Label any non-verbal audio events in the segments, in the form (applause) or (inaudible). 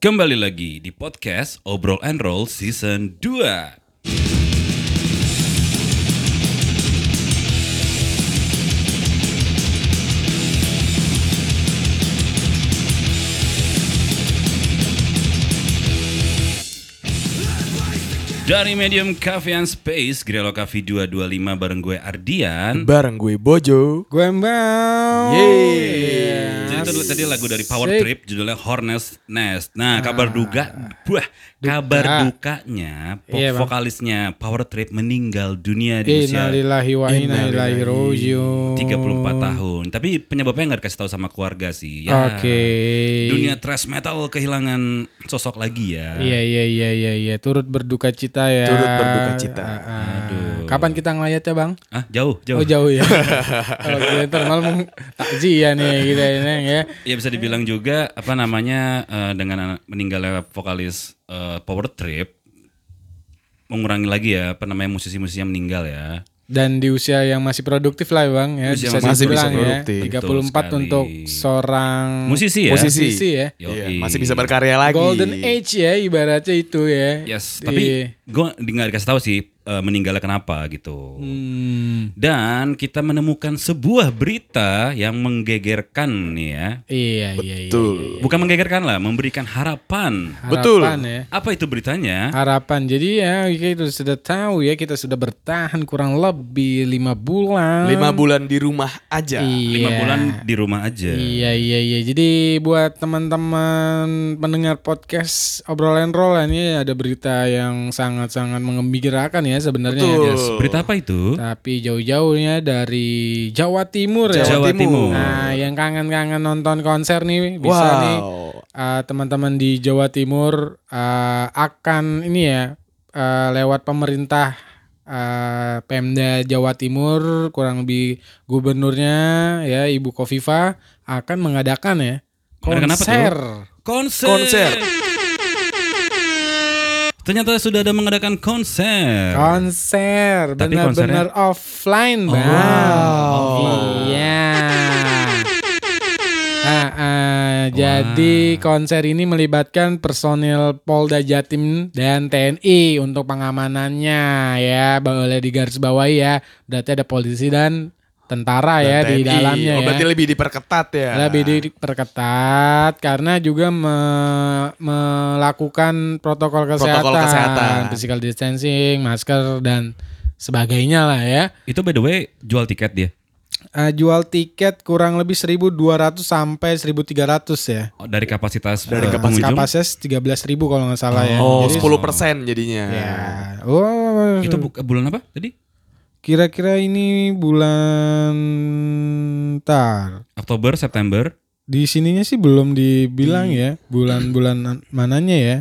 Kembali lagi di podcast Obrol and Roll Season 2. Dari Medium Cafe and Space, Grelo Cafe 225 bareng gue Ardian. Bareng gue Bojo. Gue Mbak. Yeay. Jadi itu tadi lagu dari Power Asik. Trip judulnya Hornets Nest. Nah, kabar duga, buah, kabar dukanya Iya, Bang. vokalisnya Power Trip meninggal dunia di usia Innalillahi wa inna ilaihi rajiun. 34 tahun. Tapi penyebabnya nggak dikasih tahu sama keluarga sih. Ya, Oke. Dunia thrash metal kehilangan sosok lagi ya. Iya iya iya iya iya turut berduka cita ya. Turut berduka cita. Ah, ah. Kapan kita ngelayat ya bang? Ah, jauh, jauh. Oh jauh ya. (laughs) Oke ntar malam takziah nih kita ini ya. Ya bisa dibilang juga apa namanya eh, dengan meninggalnya vokalis eh, Power Trip mengurangi lagi ya apa namanya musisi-musisi yang meninggal ya. Dan di usia yang masih produktif lah bang ya. Usia bisa masih dibilang bisa produktif. ya. 34 Betul untuk seorang Musisi ya. Musisi. musisi ya. Yoi. Iya, masih bisa berkarya lagi. Golden age ya ibaratnya itu ya. Yes, Di- tapi gue nggak dikasih tahu sih eh, meninggalnya kenapa gitu. Hmm, Dan kita menemukan sebuah berita yang menggegerkan nih ya. iya iya iya. Betul. Bukan menggegerkan lah, memberikan harapan. Betul. Harapan ya. Apa itu beritanya? Harapan. Jadi ya kita sudah tahu ya kita sudah bertahan kurang lebih lima bulan. Lima bulan di rumah aja. Iya. Lima bulan di rumah aja. Iya iya iya. Jadi buat teman-teman pendengar podcast obrolan roll ini ada berita yang sangat-sangat mengembirakan ya sebenarnya. Betul. Yes, berita apa itu? Tapi jauh-jauhnya dari Jawa Timur ya. Jawa Timur. Nah, yang kangen-kangen nonton konser nih bisa wow. nih uh, teman-teman di Jawa Timur uh, akan ini ya uh, lewat pemerintah uh, Pemda Jawa Timur kurang lebih gubernurnya ya Ibu Kofifa akan mengadakan ya konser. Konser. Konser. Ternyata sudah ada mengadakan konser. Konser Tapi benar-benar offline, Bang. Iya. (laughs) Ah, ah, jadi konser ini melibatkan personil Polda Jatim dan TNI untuk pengamanannya ya, boleh digarisbawahi ya. Berarti ada polisi dan tentara ya di TNI. dalamnya Oh, ya. berarti lebih diperketat ya. Lebih diperketat karena juga me- melakukan protokol kesehatan, Protokol kesehatan. physical distancing, masker dan sebagainya lah ya. Itu by the way jual tiket dia. Eh, jual tiket kurang lebih 1.200 sampai 1.300 ya. Oh, dari kapasitas Dari eh, kapasitas. Kapasitas 13.000 kalau nggak salah ya. Oh, Jadi- 10% jadinya. Ya. Oh, Itu bu- bulan apa tadi? Kira-kira ini bulan tar. Oktober, September. Di sininya sih belum dibilang ya bulan-bulan mananya ya.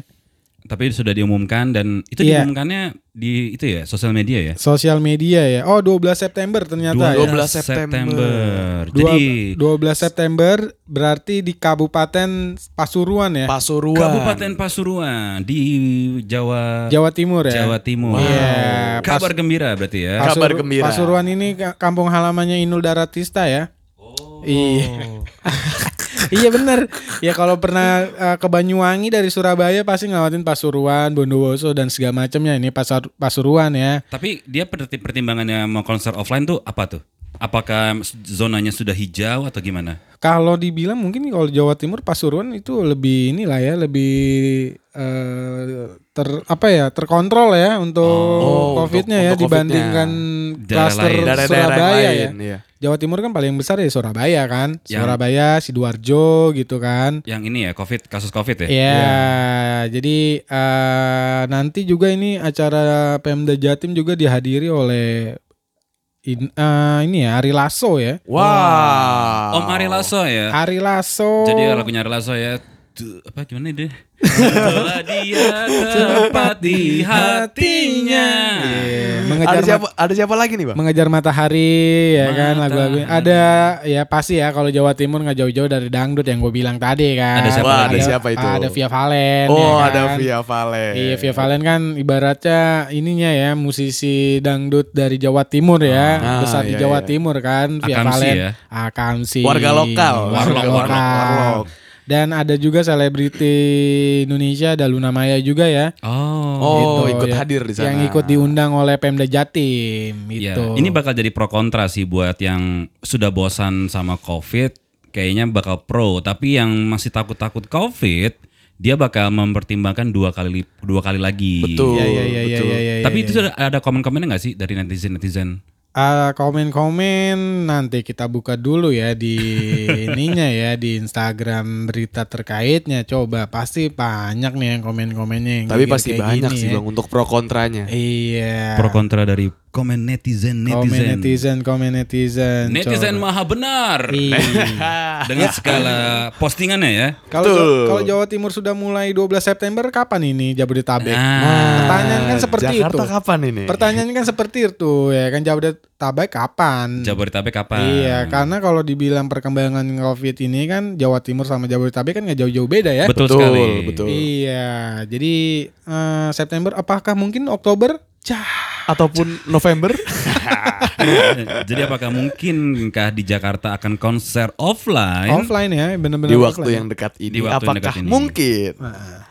Tapi sudah diumumkan dan itu Iya. diumumkannya di itu ya sosial media ya. Sosial media ya. Oh, 12 September ternyata ya. 12 September. Dua- Jadi 12 September berarti di Kabupaten Pasuruan ya. Pasuruan. Kabupaten Pasuruan di Jawa Jawa Timur ya. Jawa Timur. Iya, pas- Kabar gembira berarti ya. Pas- Kabar gembira. Pasuruan ini ka- kampung halamannya Inul Daratista ya. Iya. (laughs) (laughs) iya bener. Ya kalau pernah uh, ke Banyuwangi dari Surabaya pasti ngelawatin Pasuruan, Bondowoso dan segala macamnya ini Pasar Pasuruan ya. Tapi dia perti- pertimbangannya mau konser offline tuh apa tuh? Apakah zonanya sudah hijau atau gimana? Kalau dibilang mungkin kalau Jawa Timur Pasuruan itu lebih inilah ya, lebih eh, ter apa ya, terkontrol ya untuk Oh, Covid-nya untuk- ya untuk dibandingkan Daerah klaster Surabaya ya. lain, iya. Jawa Timur kan paling besar ya Surabaya kan, Yang- Surabaya, sidoarjo gitu kan. Yang ini ya Covid kasus Covid ya? Iya, jadi eh, nanti juga ini acara Pemda Jatim juga dihadiri oleh in- eh, ini ya Ari Lasso ya. Wow. Om Ari Lasso ya. Ari Lasso. Jadi lagunya Ari Lasso ya. Tuh, apa gimana deh? Telah dia tepat di hatinya. Iya, mengejar Ada siapa ada siapa lagi nih, Bang? mengejar matahari ya kan lagu-lagu Matahari. ada ya pasti ya kalau Jawa Timur nggak jauh-jauh dari dangdut yang gue bilang tadi kan Ada siapa Wah, lagi? ada siapa itu? ada Via Valen Oh, ya ada kan? Via Valen. Iya Via Valen kan ibaratnya ininya ya musisi dangdut dari Jawa Timur ya Ah, besar di iya, Jawa iya. Timur kan Via Akamsi Valen ya? Akamsi Warga lokal. warga Warlock, lokal warlock. Dan ada juga selebriti Indonesia ada Luna Maya juga ya. Oh. Oh, Gitu, ikut ya. hadir di sana. Yang ikut diundang oleh Pemda Jatim Ya, gitu. ini bakal jadi pro kontra sih buat yang sudah bosan sama COVID, kayaknya bakal pro. Tapi yang masih takut-takut COVID, dia bakal mempertimbangkan dua kali dua kali lagi. Betul. Iya iya iya iya betul. iya. iya, Tapi iya. itu sudah ada komen-komennya nggak sih dari netizen netizen? Ah, komen-komen nanti kita buka dulu ya di (laughs) ininya ya di Instagram berita terkaitnya. Coba pasti banyak nih yang komen-komennya yang Tapi pasti kayak banyak gini sih ya. bang untuk pro kontranya. Iya. Pro kontra dari komen netizen Komen netizen. netizen, komen netizen. Netizen Coba. maha benar. Iya. (laughs) Dengan segala postingannya ya. Kalau kalau Jawa Timur sudah mulai 12 September kapan ini Jabodetabek? Nah, Pertanyaan kan seperti Jakarta itu. kapan ini? Pertanyaannya kan seperti itu ya kan Jabodetabek kapan? Jabodetabek kapan? Iya, karena kalau dibilang perkembangan COVID ini kan Jawa Timur sama Jabodetabek kan nggak jauh-jauh beda ya. Betul, Betul, sekali. betul. Iya, jadi eh, September apakah mungkin Oktober? Cah, Ataupun November? (laughs) Jadi apakah mungkinkah di Jakarta akan konser offline? offline ya, benar-benar di waktu offline. yang dekat ini. Di waktu yang Apakah dekat ini. mungkin?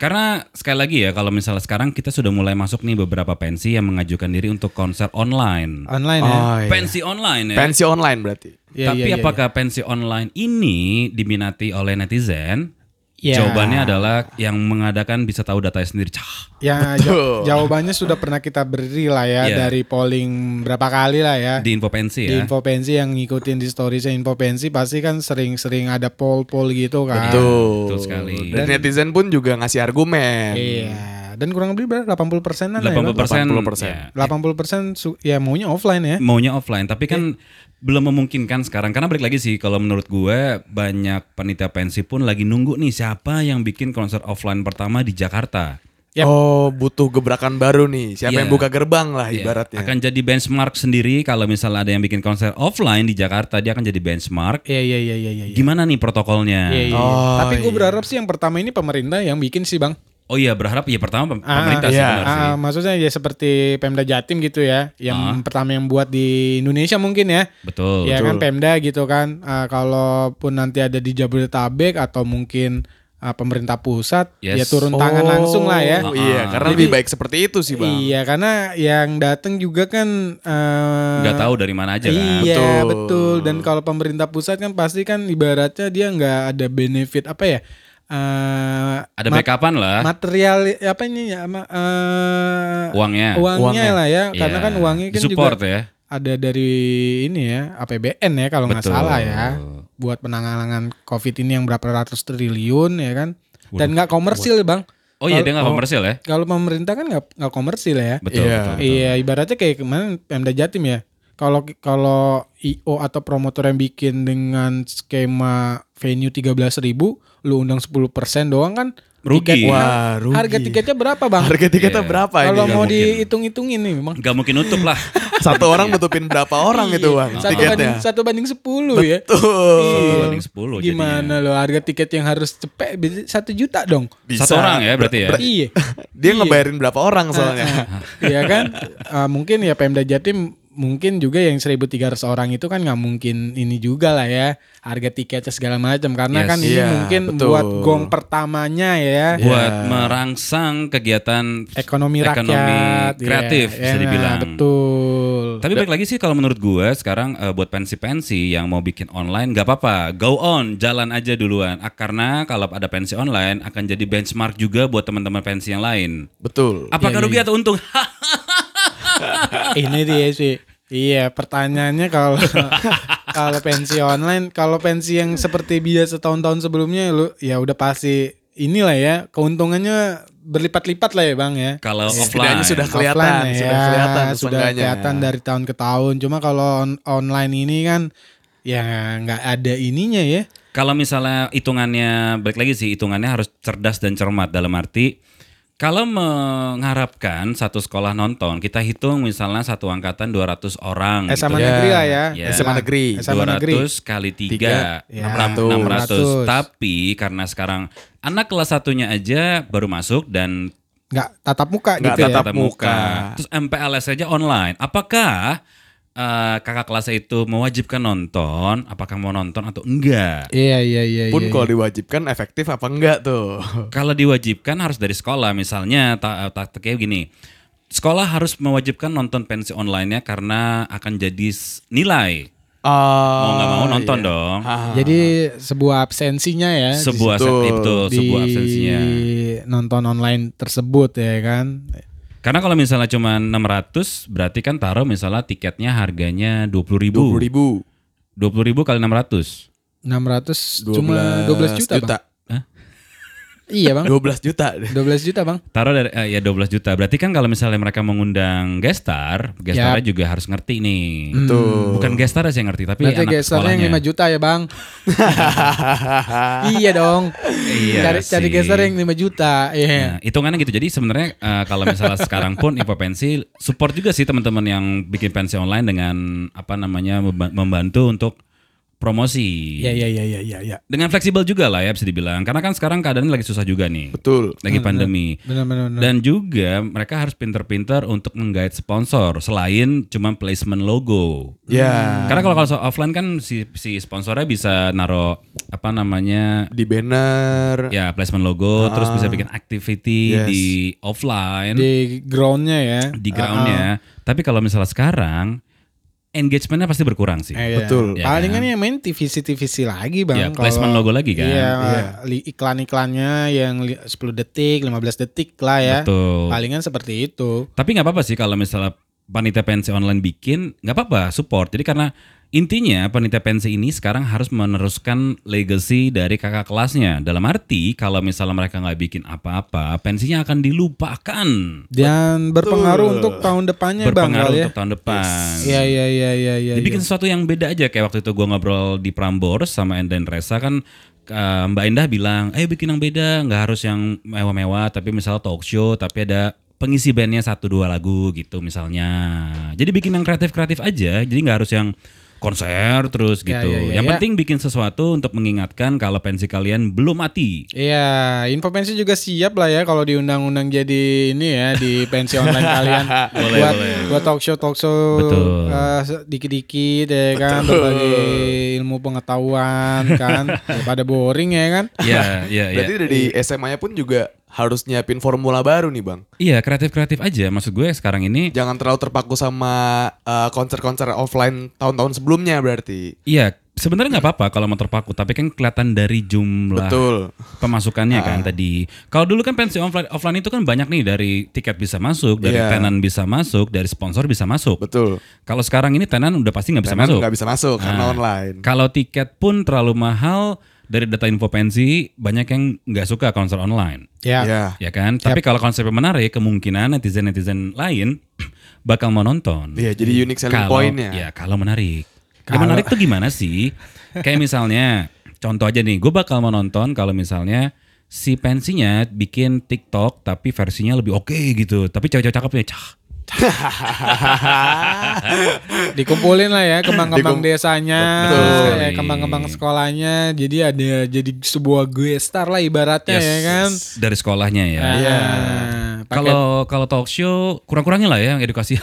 Karena sekali lagi ya kalau misalnya sekarang kita sudah mulai masuk nih beberapa pensi yang mengajukan diri untuk konser online. online ya. Oh, iya. Pensi online ya. Pensi online berarti. Iya, Tapi iya, iya, apakah pensi online ini diminati oleh netizen? Ya. Jawabannya adalah yang mengadakan bisa tahu datanya sendiri. Cah. Ya, Betul. jawabannya sudah pernah kita beri lah ya Iya. dari polling berapa kali lah ya. Di info pensi Di ya. Infopensi yang ngikutin di storiesnya Infopensi pasti kan sering-sering ada poll-poll gitu kan. Betul. betul sekali. Dan netizen pun juga ngasih argumen. Iya. Dan kurang lebih berapa? 80 persenan 80 ya. persen. 80%. 80 persen ya maunya offline ya. maunya offline tapi kan belum memungkinkan sekarang karena balik lagi sih kalau menurut gue banyak panitia pensi pun lagi nunggu nih siapa yang bikin konser offline pertama di Jakarta Yap. Oh, butuh gebrakan baru nih. Siapa Iya. yang buka gerbang lah Iya, ibaratnya. akan jadi benchmark sendiri kalau misalnya ada yang bikin konser offline di Jakarta dia akan jadi benchmark Iya iya iya iya iya. gimana nih protokolnya Iya, iya. Oh, Tapi gue iya. berharap sih yang pertama ini pemerintah yang bikin sih bang. Oh iya berharap ya pertama pem- Ah, pemerintah sih iya. benar sih Ah, maksudnya ya seperti Pemda Jatim gitu ya, yang pertama yang buat di Indonesia mungkin ya. betul ya kan Pemda gitu kan. Ah, kalaupun nanti ada di Jabodetabek atau mungkin ah, pemerintah pusat, Yes. ya turun tangan langsung lah ya. Oh, iya, Ah. karena Jadi- lebih baik seperti itu sih, Bang. Iya, karena yang datang juga kan eh, nggak tahu dari mana aja kan Iya Betul. betul. Dan kalau pemerintah pusat kan pasti kan ibaratnya dia nggak ada benefit apa ya? Eh ada backupan lah material apa ini ya? eh, uangnya uangnya, Uangnya. lah ya. Iya, Karena kan uangnya kan support juga ya ada dari ini ya APBN ya kalau nggak salah ya. Buat penanganan COVID ini yang berapa ratus triliun ya kan. Dan nggak komersil bang. oh iya dia nggak komersil ya Kalau pemerintah kan nggak nggak komersil ya. betul, Iya. betul, betul. Iya, ibaratnya kayak kemarin Pemda Jatim ya. Kalau kalau IO atau promotor yang bikin dengan skema venue 13.000 ribu, lu undang 10% doang kan Rugi. tiket- Wah, rugi. Harga tiketnya berapa, Bang? Harga tiketnya Iya. berapa Kalau ini? mau mungkin. dihitung-hitungin nih, Bang. nggak mungkin nutup lah (laughs) Satu orang nutupin berapa orang itu, Bang? Satu banding Tiketnya. satu banding 10 ya. Tuh. Iya. banding 10 jadinya. Gimana lo harga tiket yang harus cepet bisa satu juta dong. satu orang ya berarti ya Iya. Dia ngebayarin berapa orang soalnya? Iya kan? Ah, mungkin ya Pemda Jatim mungkin juga yang 1300 orang itu kan nggak mungkin ini juga lah ya harga tiketnya segala macam karena Yes. kan ini Iya, mungkin betul. buat gong pertamanya ya buat Iya. merangsang kegiatan ekonomi rakyat ekonomi kreatif Iya, bisa iya, dibilang. betul Tapi balik lagi sih kalau menurut gue sekarang eh, buat pensi-pensi yang mau bikin online gak apa-apa, go on, jalan aja duluan. Ah, karena kalau ada pensi online akan jadi benchmark juga buat teman-teman pensi yang lain. Betul. Apakah Iya, rugi atau untung? (laughs) ini dia sih iya pertanyaannya kalau (laughs) kalau pensi online kalau pensi yang seperti biasa tahun-tahun sebelumnya lu ya udah pasti inilah ya keuntungannya berlipat-lipat lah ya bang ya kalau Setidaknya offline sudah kelihatan, Offline ya, sudah kelihatan sudah kelihatan dari tahun ke tahun. Cuma kalau on- online ini kan ya nggak ada ininya ya. Kalau misalnya hitungannya balik lagi sih hitungannya harus cerdas dan cermat dalam arti kalau mengharapkan satu sekolah nonton, kita hitung misalnya satu angkatan 200 orang. SMA gitu. Ya. negeri lah ya. Ya. SMA negeri. SMA negeri. 200 kali 3 Tiga. Ya, 600. 600. Tapi karena sekarang anak kelas satunya aja baru masuk dan Nggak tatap muka Nggak gitu tatap ya. tatap muka. Terus MPLS saja online. Apakah eh, kakak kelasnya itu mewajibkan nonton, apakah mau nonton atau enggak? Iya iya iya. Pun iya, kalau diwajibkan efektif apa enggak tuh? (laughs) Kalau diwajibkan harus dari sekolah, misalnya tak ta, kayak gini. Sekolah harus mewajibkan nonton pensi online-nya karena akan jadi nilai. Mau nggak mau nonton iya. dong. Ah. Jadi sebuah absensinya ya. Sebuah itu, di sebuah absensinya. nonton online tersebut ya kan. Karena kalau misalnya cuma 600 berarti kan taruh misalnya tiketnya harganya 20.000 ribu. 20 ribu. 20 ribu kali 600. 600 cuma 12 juta, Bang. Iya, Bang. 12 juta. 12 juta, Bang. Taruh dari eh, ya 12 juta. Berarti kan kalau misalnya mereka mengundang gestar, gestarnya juga harus ngerti nih. Tuh. Bukan gestar sih yang ngerti, tapi Berarti anak gesternya yang sekolahnya. 5 juta ya, Bang. (laughs) iya dong. Iya cari cari sih. geser yang 5 juta. Iya. Nah, hitungannya gitu. Jadi sebenarnya eh, kalau misalnya (laughs) sekarang pun info pensi support juga sih teman-teman yang bikin pensi online dengan apa namanya memba- membantu untuk promosi. Iya, iya, iya, iya, iya, iya. Dengan fleksibel juga lah ya bisa dibilang. Karena kan sekarang keadaannya lagi susah juga nih. Betul. Lagi pandemi. Benar benar benar. Dan juga mereka harus pinter-pinter untuk menggait sponsor selain cuma placement logo. Ya. Karena kalau kalau soal offline kan si si sponsornya bisa naro apa namanya Di banner. ya placement logo, terus bisa bikin activity Yes. di offline di groundnya ya. di groundnya. Tapi kalau misalnya sekarang engagementnya pasti berkurang sih. Eh, iya. Betul. Ya Paling kan? yang main TVC TVC lagi bang. Ya, placement logo lagi kan. Iya, Iya. iklan-iklannya yang li- 10 detik, 15 detik lah ya. Betul. Palingan seperti itu. Tapi nggak apa-apa sih kalau misalnya panitia pensi online bikin, nggak apa-apa support. Jadi karena intinya panitia pensi ini sekarang harus meneruskan legacy dari kakak kelasnya. Dalam arti kalau misalnya mereka nggak bikin apa-apa, pensinya akan dilupakan. Dan berpengaruh untuk tahun depannya bang Berpengaruh kali ya. untuk tahun depan. Iya iya iya iya iya. Dibikin sesuatu yang beda aja kayak waktu itu gua ngobrol di Prambors sama Enda dan Resa kan eh, Mbak Endah bilang, "Ayo bikin yang beda, nggak harus yang mewah-mewah, tapi misalnya talk show tapi ada pengisi bandnya satu dua lagu gitu misalnya. Jadi bikin yang kreatif-kreatif aja, jadi nggak harus yang konser terus Ya, gitu. ya, ya, yang ya. penting bikin sesuatu untuk mengingatkan kalau pensi kalian belum mati. Iya, info pensi juga siap lah ya kalau diundang-undang jadi ini ya di pensi online (laughs) kalian Boleh, buat boleh. buat talk show talk show Betul. se- dikit-dikit ya kan berbagi ilmu pengetahuan kan (laughs) daripada boring ya kan. Iya, iya, iya. Berarti dari SMA-nya pun juga harus nyiapin formula baru nih bang. Iya, kreatif-kreatif aja. Maksud gue sekarang ini Jangan terlalu terpaku sama uh, konser-konser offline tahun-tahun sebelumnya berarti. Iya, sebenarnya nggak apa-apa kalau mau terpaku, tapi kan kelihatan dari jumlah Betul. pemasukannya kan tadi. Kalau dulu kan pensi offline, offline itu kan banyak nih dari tiket bisa masuk, dari Iya. tenan bisa masuk, dari sponsor bisa masuk. Betul. Kalau sekarang ini tenan udah pasti nggak bisa Karena masuk. nggak bisa masuk karena Nah, online. Kalau tiket pun terlalu mahal, dari data info pensi banyak yang nggak suka konser online, Ya. Ya. ya kan? Tapi kalau konsepnya menarik, kemungkinan netizen netizen lain (clears throat) bakal mau nonton. Iya, jadi unique selling kalau point-nya. ya kalau menarik Ya, Kalau- menarik tuh gimana sih kayak misalnya contoh aja nih gue bakal mau nonton kalau misalnya si pensinya bikin TikTok tapi versinya lebih oke gitu tapi cewek-cewek cakepnya cah (laughs) Dikumpulin lah ya kembang-kembang Dikum- desanya, Betul ya, kembang-kembang sekolahnya. Jadi ada jadi sebuah gue star lah ibaratnya Yes, ya kan. dari sekolahnya ya Iya. Nah, pakai- kalau kalau talk show kurang-kurangnya lah ya (laughs) yang edukasi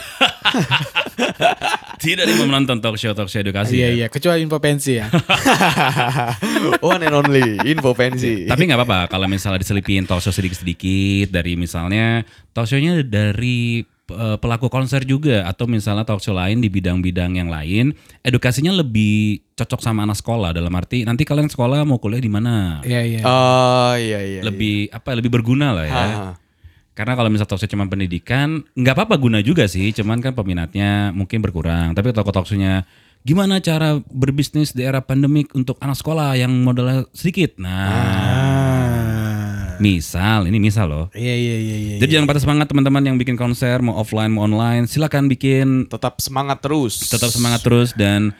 tidak mau menonton talk show talk show edukasi Iya ya. iya, kecuali info pensi ya. (laughs) One and only info pensi. Tapi nggak apa-apa kalau misalnya diselipin talk show sedikit-sedikit dari misalnya talk show-nya dari pelaku konser juga atau misalnya talk show lain di bidang-bidang yang lain, edukasinya lebih cocok sama anak sekolah dalam arti nanti kalian sekolah mau kuliah di mana? Iya iya. Oh iya iya. lebih apa lebih berguna lah ya. Ah. Karena kalau misalnya talk show cuma pendidikan, nggak apa-apa guna juga sih, cuman kan peminatnya mungkin berkurang. Tapi kalau talk show-nya gimana cara berbisnis di era pandemik untuk anak sekolah yang modalnya sedikit. Nah, Ah. Misal ini misal loh. Iya iya iya iya. Jadi jangan patah semangat teman-teman yang bikin konser mau offline mau online, silakan bikin Tetap semangat terus. tetap semangat terus dan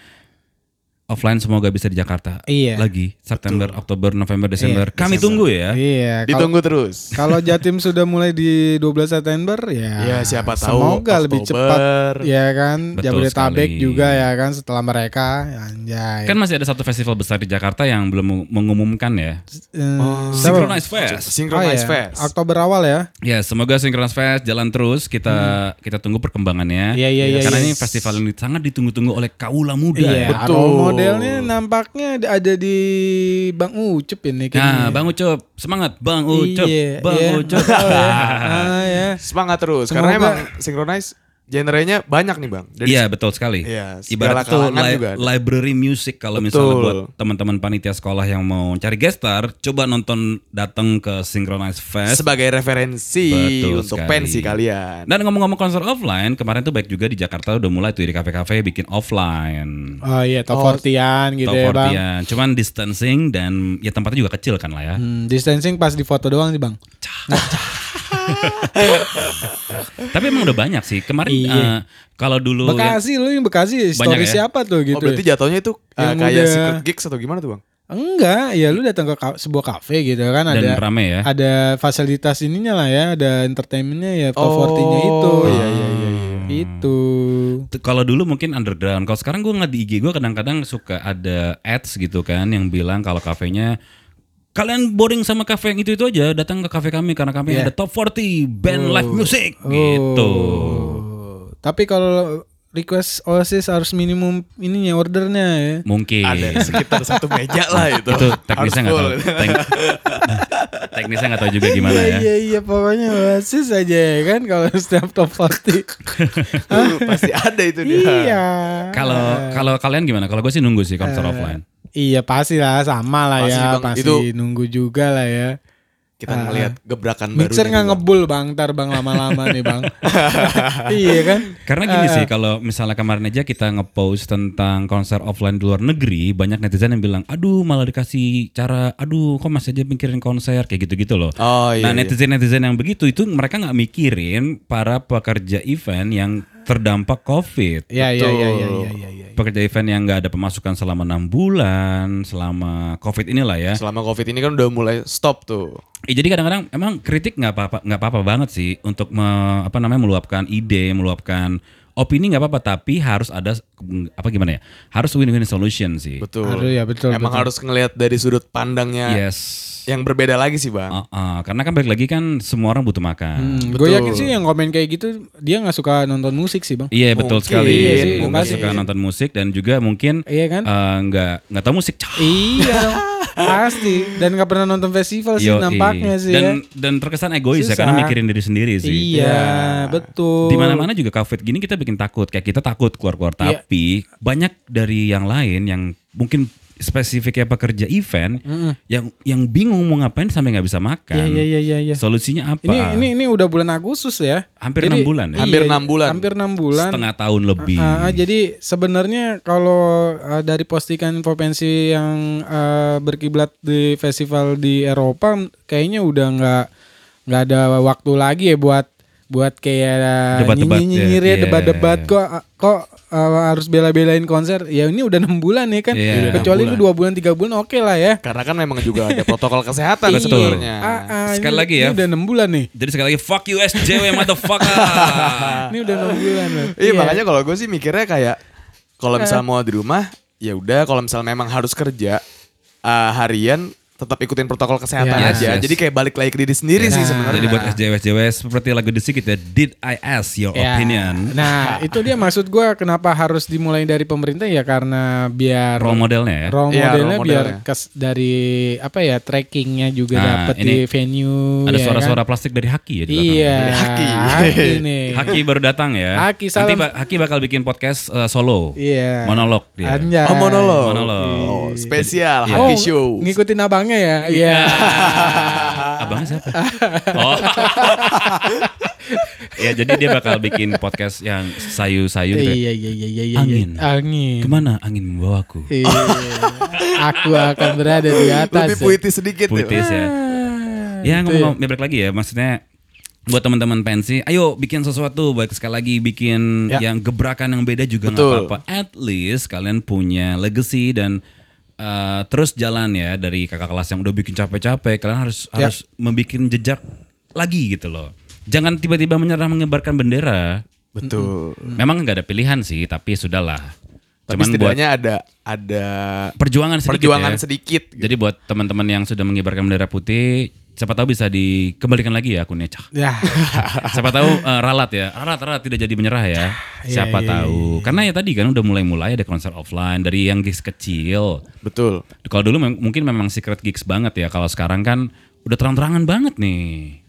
offline semoga bisa di Jakarta. Iya. Lagi September, Oktober, November, Desember. Kami Desember. tunggu ya. Iya, Ditunggu terus. kalau (laughs) Jatim sudah mulai di 12 September ya. Ya, siapa tahu Semoga lebih Oktober. cepat ya kan. Betul Jabodetabek sekali. juga ya kan setelah mereka anjay. Kan masih ada satu festival besar di Jakarta yang belum mengumumkan ya. Eh, Oh. Synchronize Fest. Oh, Synchronize iya. Fest. Oktober awal ya. Ya, semoga Synchronize Fest jalan terus. Kita kita tunggu perkembangannya. Hmm. Iya, iya, iya, Karena iya. ini festival yang sangat ditunggu-tunggu oleh kaula muda Iya, ya. Betul. Modelnya nampaknya ada di Bang Ucup ini Nah, kayaknya. Bang Ucup, semangat Bang Ucup. Iya, Bang iya. Ucup. (laughs) Ah, ya. Semangat terus. Semoga- Karena emang Synchronize genrenya banyak nih bang. Dari Iya betul sekali. Iya, segala Ibarat itu li- juga ada. library music kalau misalnya buat teman-teman panitia sekolah yang mau cari guest star, coba nonton datang ke Synchronize Fest. sebagai referensi Betul untuk sekali. pensi kalian. Dan ngomong-ngomong konser offline, kemarin tuh baik juga di Jakarta udah mulai tuh di kafe-kafe bikin offline. Oh iya, top Oh, 40-an gitu Top ya, Bang. 40-an. Cuman distancing dan ya tempatnya juga kecil kan lah ya. Hmm, distancing pas di foto doang sih, Bang. (laughs) (laughs) Tapi emang udah banyak sih. Kemarin Iya. eh, kalau dulu yang- Bekasi lu yang Bekasi story Banyak ya? siapa tuh gitu. oh berarti jatuhnya itu uh, Yang kayak udah- secret gigs atau gimana tuh bang? Enggak, ya lu datang ke ka- sebuah kafe gitu kan dan ada rame ya. ada fasilitas ininya lah ya, ada entertainmentnya ya top 40-nya itu. iya iya iya. iya. Itu. Kalau dulu mungkin underground. Kalau sekarang gue ngeliat di IG gue kadang-kadang suka ada ads gitu kan yang bilang kalau kafenya kalian boring sama kafe yang itu itu aja datang ke kafe kami karena kami Iya. ada top 40 band live music gitu. Oh. Tapi kalau request Oasis harus minimum ininya ordernya ya. Mungkin. Ada sekitar satu meja lah itu. itu teknisnya nggak tahu. Tek- teknisnya nggak tahu juga gimana ya. Iya iya pokoknya Oasis aja ya kan kalau (laughs) setiap top 40. Pasti ada itu dia. iya. Kalau kalau kalian gimana? Kalau gue sih nunggu sih konser offline. Iya pasti lah sama lah Pasti, ya Bang. pasti Itu- nunggu juga lah ya. Kita ngelihat gebrakan baru. Mixer nggak ngebul bang, ntar bang lama-lama nih bang. (laughs) iya kan? Karena gini sih, kalau misalnya kemarin aja kita ngepost tentang konser offline di luar negeri, banyak netizen yang bilang, aduh malah dikasih cara, aduh kok masih aja mikirin konser kayak gitu-gitu loh. Oh iya. nah iya. netizen-netizen yang begitu itu mereka nggak mikirin para pekerja event yang terdampak COVID. Iya iya Betul. iya iya iya iya. iya. Pekerja event yang nggak ada pemasukan selama enam bulan, selama COVID inilah ya. Selama covid ini kan udah mulai stop tuh. Eh, jadi kadang-kadang emang kritik nggak apa-apa nggak apa-apa banget sih untuk me- apa namanya meluapkan ide, meluapkan opini nggak apa-apa, tapi harus ada apa gimana ya? Harus win-win solution sih. Betul. Aduh, ya, betul, Emang betul. harus ngelihat dari sudut pandangnya Yes. yang berbeda lagi sih bang. Uh, uh, karena kan balik lagi kan semua orang butuh makan. Hmm, Betul. gue yakin sih yang komen kayak gitu dia nggak suka nonton musik sih bang. Iya betul Mungkin, sekali. Iya sih, Nggak pasti. suka nonton musik dan juga mungkin Iya kan? eh, nggak nggak tahu musik. iya dong, (laughs) pasti. Dan nggak pernah nonton festival sih Yoi. nampaknya sih dan ya. dan terkesan egois ya Susah. karena mikirin diri sendiri sih. Iya Ya. betul. di mana-mana juga covid gini kita bikin takut kayak kita takut keluar-keluar Iya. Tapi banyak dari yang lain yang mungkin spesifiknya pekerja event Mm-mm. yang yang bingung mau ngapain sampai nggak bisa makan Iya iya iya iya. solusinya apa Ini ini ini udah bulan Agustus ya. hampir enam bulan ya Hampir Iya, enam bulan. Hampir enam bulan. setengah tahun lebih Ah, ah, jadi sebenarnya kalau ah, dari postingan Infopensi yang ah, berkiblat di festival di Eropa kayaknya udah nggak nggak ada waktu lagi ya buat buat kayak Debat-debat ya, nyinyir ya iya. debat-debat kok kok ah, harus bela-belain konser ya ini udah enam bulan ya kan Iya. kecuali lu dua bulan tiga bulan oke lah ya Karena kan memang juga ada protokol kesehatan sebenarnya. Ah, ah, Sekali ini- lagi ya. ini udah enam bulan nih jadi sekali lagi fuck you SJW (laughs) motherfucker ini udah enam bulan loh Iya makanya kalau gue sih mikirnya kayak kalau Eh. misal mau di rumah ya udah kalau misal memang harus kerja uh, harian tetap ikutin protokol kesehatan Yes, aja. yes. Jadi kayak balik lagi ke diri sendiri sih Nah. sebenarnya. jadi buat SJW SJW seperti lagu The Secret ya did I ask your Ya. opinion Nah, itu dia maksud gua kenapa harus dimulai dari pemerintah ya karena biar role modelnya ya role Iya, modelnya role biar modelnya. kes dari apa ya trackingnya juga Nah, dapat ini di venue ada ya suara-suara kan? plastik dari Haki ya di belakang. Iya, Haki. Haki (laughs) nih. Haki baru datang ya. Haki, Nanti salam. ba- Haki bakal bikin podcast uh, solo. Iya. Monolog dia. Anjay. Oh monolog. Monolog. Oh, spesial Iya. Haki Oh, Show. ngikutin abangnya ya. Iya. (laughs) Abangnya siapa? oh. (laughs) ya jadi dia bakal bikin podcast yang sayu-sayu gitu. Iya iya iya iya iya. Angin. Angin. Ke mana angin membawaku? Iya. Aku akan berada di atas. Lebih puitis sedikit Puitis ya. Ah, Ya gitu ngomong-ngomong ya balik lagi ya, maksudnya buat teman-teman pensi, ayo bikin sesuatu baik sekali lagi bikin Ya. yang gebrakan yang beda juga nggak apa-apa. At least kalian punya legacy dan uh, terus jalan ya dari kakak kelas yang udah bikin capek-capek, kalian harus Ya. harus membuat jejak lagi gitu loh. Jangan tiba-tiba menyerah mengibarkan bendera. Betul. Memang nggak ada pilihan sih, tapi sudahlah. Tapi Cuman buat setidaknya ada ada perjuangan sedikit perjuangan ya. sedikit. Jadi buat teman-teman yang sudah mengibarkan bendera putih, siapa tahu bisa dikembalikan lagi ya akunnya. Cah. Ya. (laughs) Siapa tahu eh, ralat ya, ralat ralat tidak jadi menyerah ya. Siapa iya, tahu. Karena ya tadi kan udah mulai-mulai ada konser offline dari yang gigs kecil. Betul. Kalau dulu mem- mungkin memang secret gigs banget ya. Kalau sekarang kan udah terang-terangan banget nih.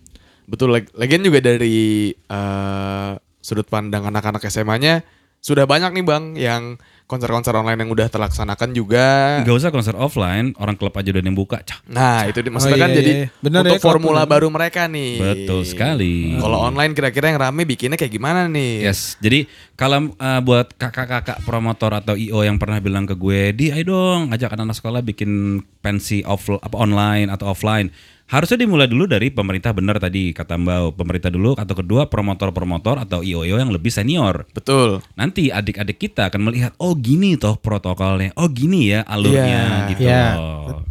Betul. Lag- Lagian juga dari eh, sudut pandang anak-anak SMA-nya sudah banyak nih Bang yang konser-konser online yang udah terlaksanakan juga. Gak usah konser offline, orang klub aja udah yang buka. Cah. Nah, itu di- maksudnya iya, kan iya, jadi iya. Bener untuk ya, formula bener. baru mereka nih. Betul sekali. Kalau online kira-kira yang rame bikinnya kayak gimana nih? Yes, jadi kalau uh, buat kakak-kakak promotor atau IO yang pernah bilang ke gue, di ayo dong ajak anak-anak sekolah bikin pensi off apa online atau offline. Harusnya dimulai dulu dari pemerintah benar tadi kata Mbak, pemerintah dulu atau kedua promotor-promotor atau IO-IO yang lebih senior. Betul. Nanti adik-adik kita akan melihat oh gini toh protokolnya, oh gini ya alurnya Iya, gitu iya. loh.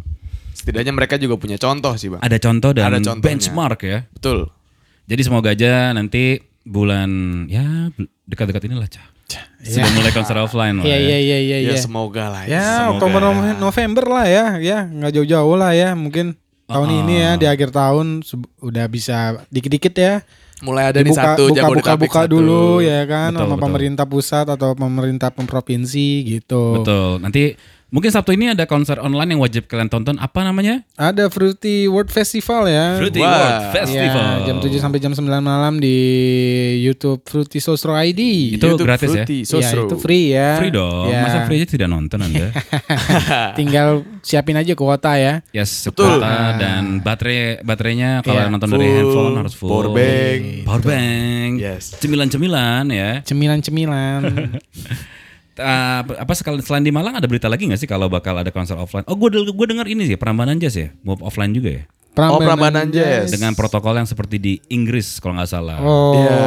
Setidaknya mereka juga punya contoh sih Bang. Ada contoh dan Ada contohnya. benchmark ya. Betul. Jadi semoga aja nanti bulan ya dekat-dekat inilah cah. Sudah mulai konser offline lah. Iya ya. iya iya iya. Ya, iya. semoga lah Ya, Semoga. Oktober November lah ya, ya nggak jauh-jauh lah ya. Mungkin tahun ini ya di akhir tahun udah bisa dikit-dikit ya. Mulai ada nih Dibuka- satu buka, buka, buka satu. dulu ya kan Betul, sama betul. pemerintah pusat atau pemerintah provinsi gitu. Betul. Nanti mungkin Sabtu ini ada konser online yang wajib kalian tonton. Apa namanya? Ada Fruity World Festival ya. Fruity Wah. World Festival. Ya, jam 7 sampai jam 9 malam di YouTube Fruity Sosro ID. Itu YouTube gratis ya? Fruity, ya, Sosro. itu free ya. Free dong. Ya. Masa free aja tidak nonton Anda? (laughs) Tinggal siapin aja kuota ya. Yes, Betul. kuota dan baterai baterainya kalau Iya. nonton dari Full, handphone harus full. power bank. Power bank. Yes. Cemilan-cemilan ya. Cemilan-cemilan. (laughs) Ah, apa sekali selain di Malang ada berita lagi nggak sih kalau bakal ada konser offline? Oh, gue gue dengar ini sih Prambanan Jazz ya, mau offline juga ya. Oh, Prambanan Jazz. Dengan protokol yang seperti di Inggris kalau nggak salah. Oh, Iya.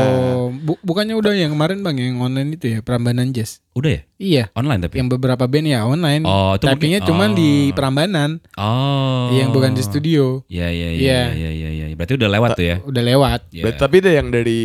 bu- bukannya udah yang kemarin bang yang online itu ya Prambanan Jazz? Udah ya? Iya, Online tapi. yang beberapa band ya online. Oh, itu Tapi mungkin- cuman oh. di Prambanan, Oh. yang bukan di studio. Iya iya Iya. iya iya iya iya. Berarti udah lewat tuh ya. Udah lewat. Berarti- Tapi deh yang dari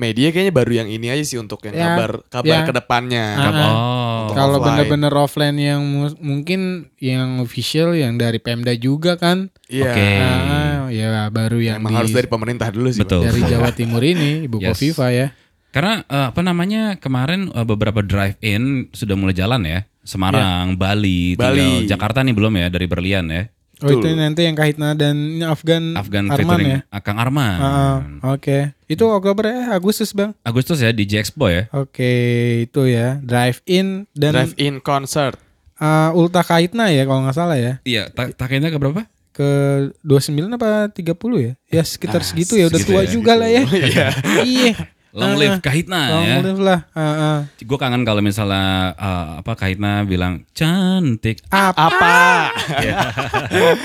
media kayaknya baru yang ini aja sih untuk yang Ya, kabar kabar ya. ke depannya. Ah, ah. Oh. Untuk Kalau bener-bener offline yang mu- mungkin yang official yang dari Pemda juga kan. Iya. Oke. Ah, ya baru yang Emang di- harus dari pemerintah dulu sih. Betul. Dari Jawa (laughs) Timur ini Ibu Yes. Kofifa ya. Karena eh, apa namanya kemarin eh, beberapa drive-in sudah mulai jalan ya. Semarang, Bali, tinggal Bali. Jakarta nih belum ya dari Berlian ya. Oh itu nanti yang Kahitna dan ini Afgan, Afgan Arman ya. Akang Arman. Ah, ah, Oke, itu Oktober ya Agustus bang. Agustus ya di J Expo ya. Oke itu ya drive in dan Drive in concert. uh, Ulta Kahitna ya kalau nggak salah ya Iya, ta- ke berapa? ke 29 apa 30 ya? Ya sekitar Ah, segitu ya udah segitu tua ya. juga lah ya. (laughs) iya. Long Ah, live ah. Kahitna Long ya. live lah. Ah, ah. Gue kangen kalau misalnya eh, apa Kahitna bilang cantik. Apa? Apa?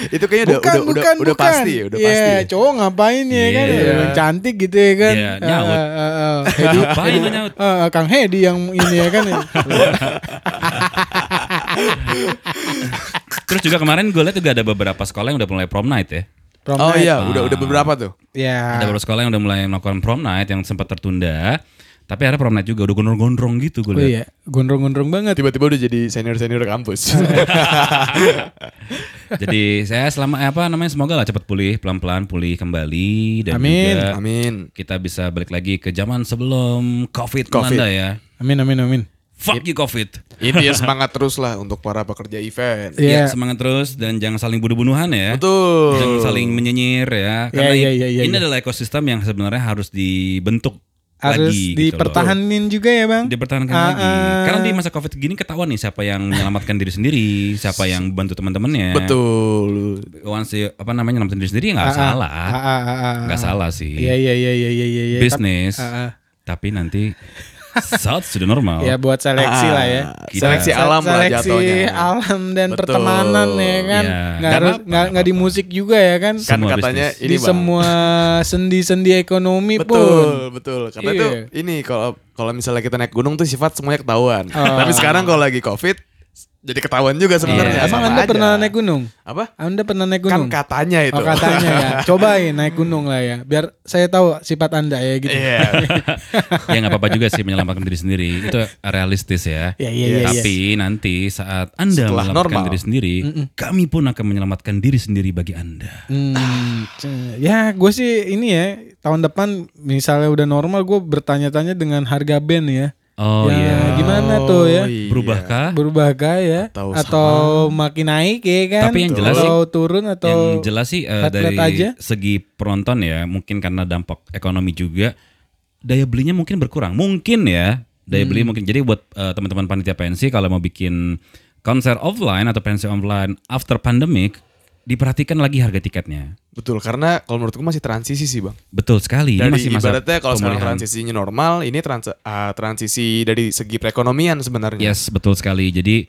(laughs) Itu kayaknya udah bukan, udah udah, bukan, udah bukan. pasti ya, udah Iya, pasti. ya. cowok ngapain ya kan? Iya. Yang cantik gitu ya kan? Iya, nyaut. Ah, ah, ah. (laughs) Hedi, Ngapain nyaut? Ah, Kang Hedi yang ini ya kan? (laughs) Terus juga kemarin gue lihat juga ada beberapa sekolah yang udah mulai prom night ya. Prom Oh night. iya, udah udah beberapa tuh. Ya. Ada beberapa sekolah yang udah mulai melakukan prom night yang sempat tertunda. Tapi ada prom night juga udah gondrong-gondrong gitu gue Oh lihat. iya, gondrong-gondrong banget. Tiba-tiba udah jadi senior-senior kampus. (laughs) (laughs) Jadi saya selama eh, apa namanya semoga lah cepat pulih pelan-pelan pulih kembali dan Amin. juga Amin. kita bisa balik lagi ke zaman sebelum Covid, Covid. melanda ya. Amin amin amin. Fuck you Covid. Ini ya semangat terus lah untuk para pekerja event. Ya, Iya. semangat terus dan jangan saling bunuh-bunuhan ya. Betul. Jangan saling menyinyir ya. Ya, Karena ya, i- ya, ya, ini ya. adalah ekosistem yang sebenarnya harus dibentuk Harus lagi. gitu dipertahanin juga ya bang. dipertahankan Ah, lagi. ah. Karena di masa Covid gini ketahuan nih siapa yang menyelamatkan diri sendiri, siapa yang bantu teman-temannya. Betul. Once you- apa namanya nyelamatin diri sendiri nggak Ah, ah. salah. Ah, ah, ah, ah, nggak ah. salah sih. Iya iya iya iya iya iya. Bisnis. Tapi nanti South sudah normal. Ya buat seleksi Ah, lah ya. Kita- Seleksi Se- alam lah seleksi jatuhnya. alam dan Betul. pertemanan ya kan. Iya. Nggak Nggak harus nggak nggak di musik juga ya kan. Kan Semua katanya bisnis. ini di bang. semua sendi-sendi ekonomi betul pun. betul karena Iya. itu ini kalau kalau misalnya kita naik gunung tuh sifat semuanya ketahuan. Oh. Tapi sekarang kalau lagi covid jadi ketahuan juga sebenarnya. Iya. Emang sama Anda aja. pernah naik gunung? Apa? Anda pernah naik Kan gunung? katanya itu. Oh katanya ya. (laughs) Cobain naik gunung lah ya. Biar saya tahu sifat Anda ya gitu. Iya. (laughs) ya nggak apa-apa juga sih menyelamatkan diri sendiri. Itu realistis ya. Ya, iya, iya, iya. Tapi nanti saat Anda Setelah menyelamatkan normal. diri sendiri, kami pun akan menyelamatkan diri sendiri bagi Anda. Hmm, ya gue sih ini ya tahun depan misalnya udah normal gue bertanya-tanya dengan harga band ya. Oh Ya, iya. Gimana tuh ya? iya. Berubahkah? Berubahkah ya? Atau Atau, makin naik ya kan? Tapi yang jelas atau turun atau Yang jelas sih eh, flat-flat dari aja? segi penonton ya, mungkin karena dampak ekonomi juga, daya belinya mungkin berkurang. Mungkin ya, daya beli Hmm. mungkin. Jadi buat eh, teman-teman panitia pensi kalau mau bikin konser offline atau pensi online after pandemic, diperhatikan lagi harga tiketnya. Betul karena kalau menurutku masih transisi sih bang. Betul sekali. Ini Dari masih masa ibaratnya kalau sekarang transisinya normal, ini trans ah, transisi dari segi perekonomian sebenarnya. Yes, betul sekali. Jadi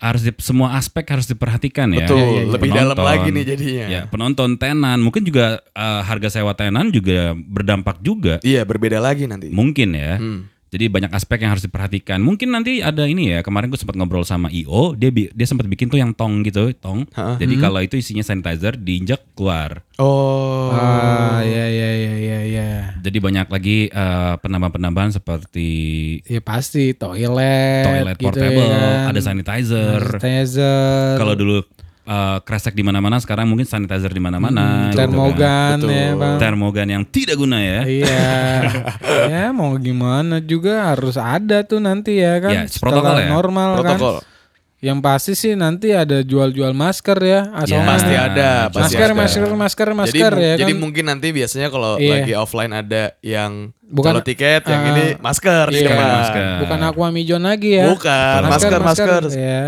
harus di- semua aspek harus diperhatikan ya. Betul, Iya, iya, iya. lebih dalam lagi nih jadinya. Ya, penonton tenan, mungkin juga eh, harga sewa tenan juga berdampak juga. Iya berbeda lagi nanti. Mungkin ya. Hmm. Jadi banyak aspek yang harus diperhatikan. Mungkin nanti ada ini ya. Kemarin gue sempat ngobrol sama IO, dia bi- dia sempat bikin tuh yang tong gitu, tong. Ha-ha. Jadi kalau itu isinya sanitizer diinjak keluar. Oh. Ah ya ya ya ya ya. Jadi banyak lagi eh, penambahan-penambahan seperti Ya pasti toilet, toilet gitu portable, ya kan. ada sanitizer. sanitizer, Kalau dulu eh, kresek di mana-mana, sekarang mungkin sanitizer di mana-mana. gitu kan. termogan Betul. ya bang. Termogan yang tidak guna ya. Iya, (laughs) ya mau gimana juga harus ada tuh nanti ya kan. Ya, protokol ya. normal Protokol. kan. Yang pasti sih nanti ada jual-jual masker ya. Ya, Asal Pasti ada, pasti masker, ada. masker, masker, jadi, masker mu- ya jadi kan. mungkin nanti biasanya kalau Iya. lagi offline ada yang Bukan- jual tiket, yang Ah, ini masker di iya. depan. Masker. Bukan aqua mijon lagi ya. Bukan, masker, masker. Ya.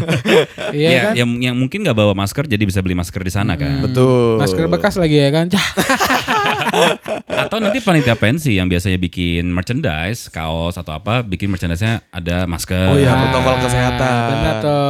(laughs) iya Ya, kan. yang yang mungkin nggak bawa masker jadi bisa beli masker di sana kan. Betul. Masker bekas lagi ya kan. (laughs) Atau nanti panitia pensi yang biasanya bikin merchandise, kaos atau apa, bikin merchandise-nya ada masker. Oh iya, Ah, protokol kesehatan. Benar tuh.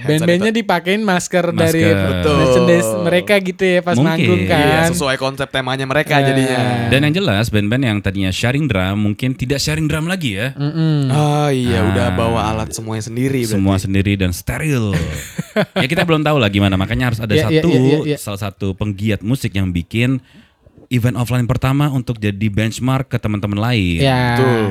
Band-bandnya dipakein masker, dari Masker. Betul. merchandise mereka gitu ya pas Mungkin. manggung Iya, kan. sesuai konsep temanya mereka Ya. jadinya. Dan yang jelas band-band yang tadinya sharing drum mungkin tidak sharing drum lagi ya. Mm-mm. Oh iya, Ah. udah bawa alat semuanya sendiri berarti. Semua sendiri dan steril. (laughs) ya kita belum tahu lah gimana. Makanya harus ada Ya, ya, satu ya, ya, ya. salah satu penggiat musik yang bikin event offline pertama untuk jadi benchmark ke teman-teman lain. Ya. Betul.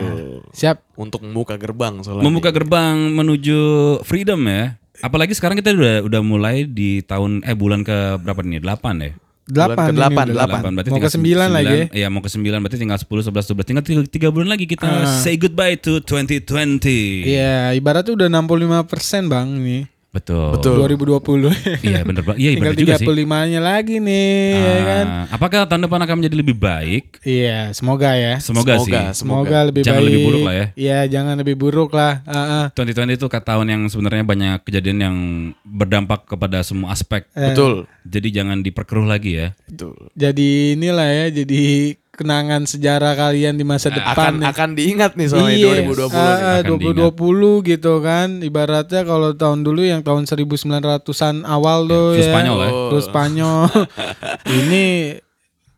Siap. Untuk membuka gerbang soalnya. Membuka gerbang menuju freedom ya. Apalagi sekarang kita udah udah mulai di tahun eh bulan ke berapa nih? 8 ya. Delapan. ini delapan, delapan. berarti Mau ke sembilan lagi ya? Iya mau ke 9 berarti tinggal 10, 11, 12 Tinggal 3, bulan lagi kita Ah. say goodbye to 2020 Iya, ibaratnya udah 65% Bang nih. Betul Betul. 2020. Iya bener banget Iya Tinggal bener juga sih 35-nya lagi nih, ya kan? Ah, Apakah tahun depan akan menjadi lebih baik? Iya, semoga ya. Semoga, sih Semoga, Semoga lebih Jangan baik. lebih buruk lah ya. Iya, jangan lebih buruk lah. Ah, ah. 2020 itu tahun yang sebenarnya banyak kejadian yang berdampak kepada semua aspek Eh, Betul. Jadi jangan diperkeruh lagi ya Betul. Jadi inilah ya, jadi kenangan sejarah kalian di masa Akan depan. nih. akan diingat nih soalnya Iya, 2020 ah, nih. ah, Akan 2020 gitu kan. Ibaratnya kalau tahun dulu yang tahun 1900-an awal tuh flu ya. Spanyol ya. Flu Spanyol. (laughs) Ini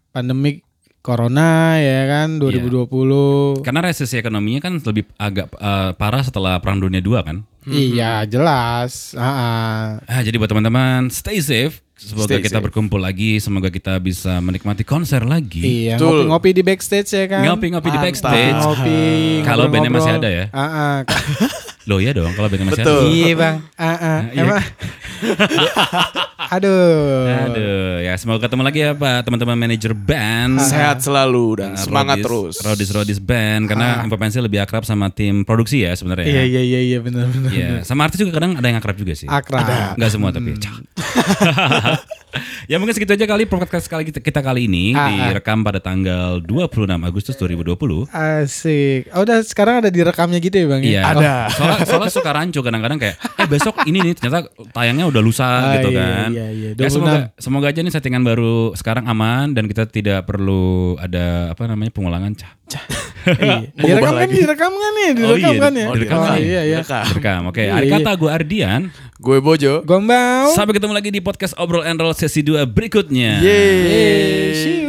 pandemik corona ya kan 2020. Karena resesi ekonominya kan lebih agak eh, parah setelah Perang Dunia II kan Iya, jelas. Ah, ah. Ah, jadi buat teman-teman stay safe. Semoga Stay kita safe. berkumpul lagi. Semoga kita bisa menikmati konser lagi. Iya, ngopi-ngopi di backstage ya kan. Ngopi-ngopi di Mantap. backstage. Ngopi. Kalau bandnya masih ada ya? Ah, ah. (laughs) Loh ya dong kalau bandnya masih Betul. ada. iya bang. Ah, ah. iya. Emang. (laughs) Aduh. Aduh, ya semoga ketemu lagi ya Pak teman-teman manajer band. Sehat selalu dan Nah, semangat Rodis- terus. Rodis Rodis Band karena Info Pensil lebih akrab sama tim produksi ya sebenarnya. Iya iya iya iya benar benar. Iya, sama artis juga kadang ada yang akrab juga sih. Akrab. Enggak semua tapi. Cak. (laughs) ya mungkin segitu aja kali podcast kali kita, kita kali ini Ah, ah. direkam pada tanggal 26 Agustus 2020. Asik. Oh, udah sekarang ada direkamnya gitu ya bang? ya? Iya. Ada. Oh, soalnya soalnya suka rancu kadang-kadang kayak eh besok ini nih ternyata tayangnya udah lusa Ah, gitu iya, kan. iya, iya. Ya, semoga semoga aja nih settingan baru sekarang aman dan kita tidak perlu ada apa namanya pengulangan. Cah. (laughs) Iya. Mau Direkam kan, lagi. direkam kan ya, Oh direkam iya, kan ya. oh, direkam Oh, nih. iya, iya. Direkam. Rekam. Oke, Iya, hari iya. kata gue Ardian. Gue Bojo. Gombau. Sampai ketemu lagi di podcast Obrol and Roll sesi 2 berikutnya. Yeay.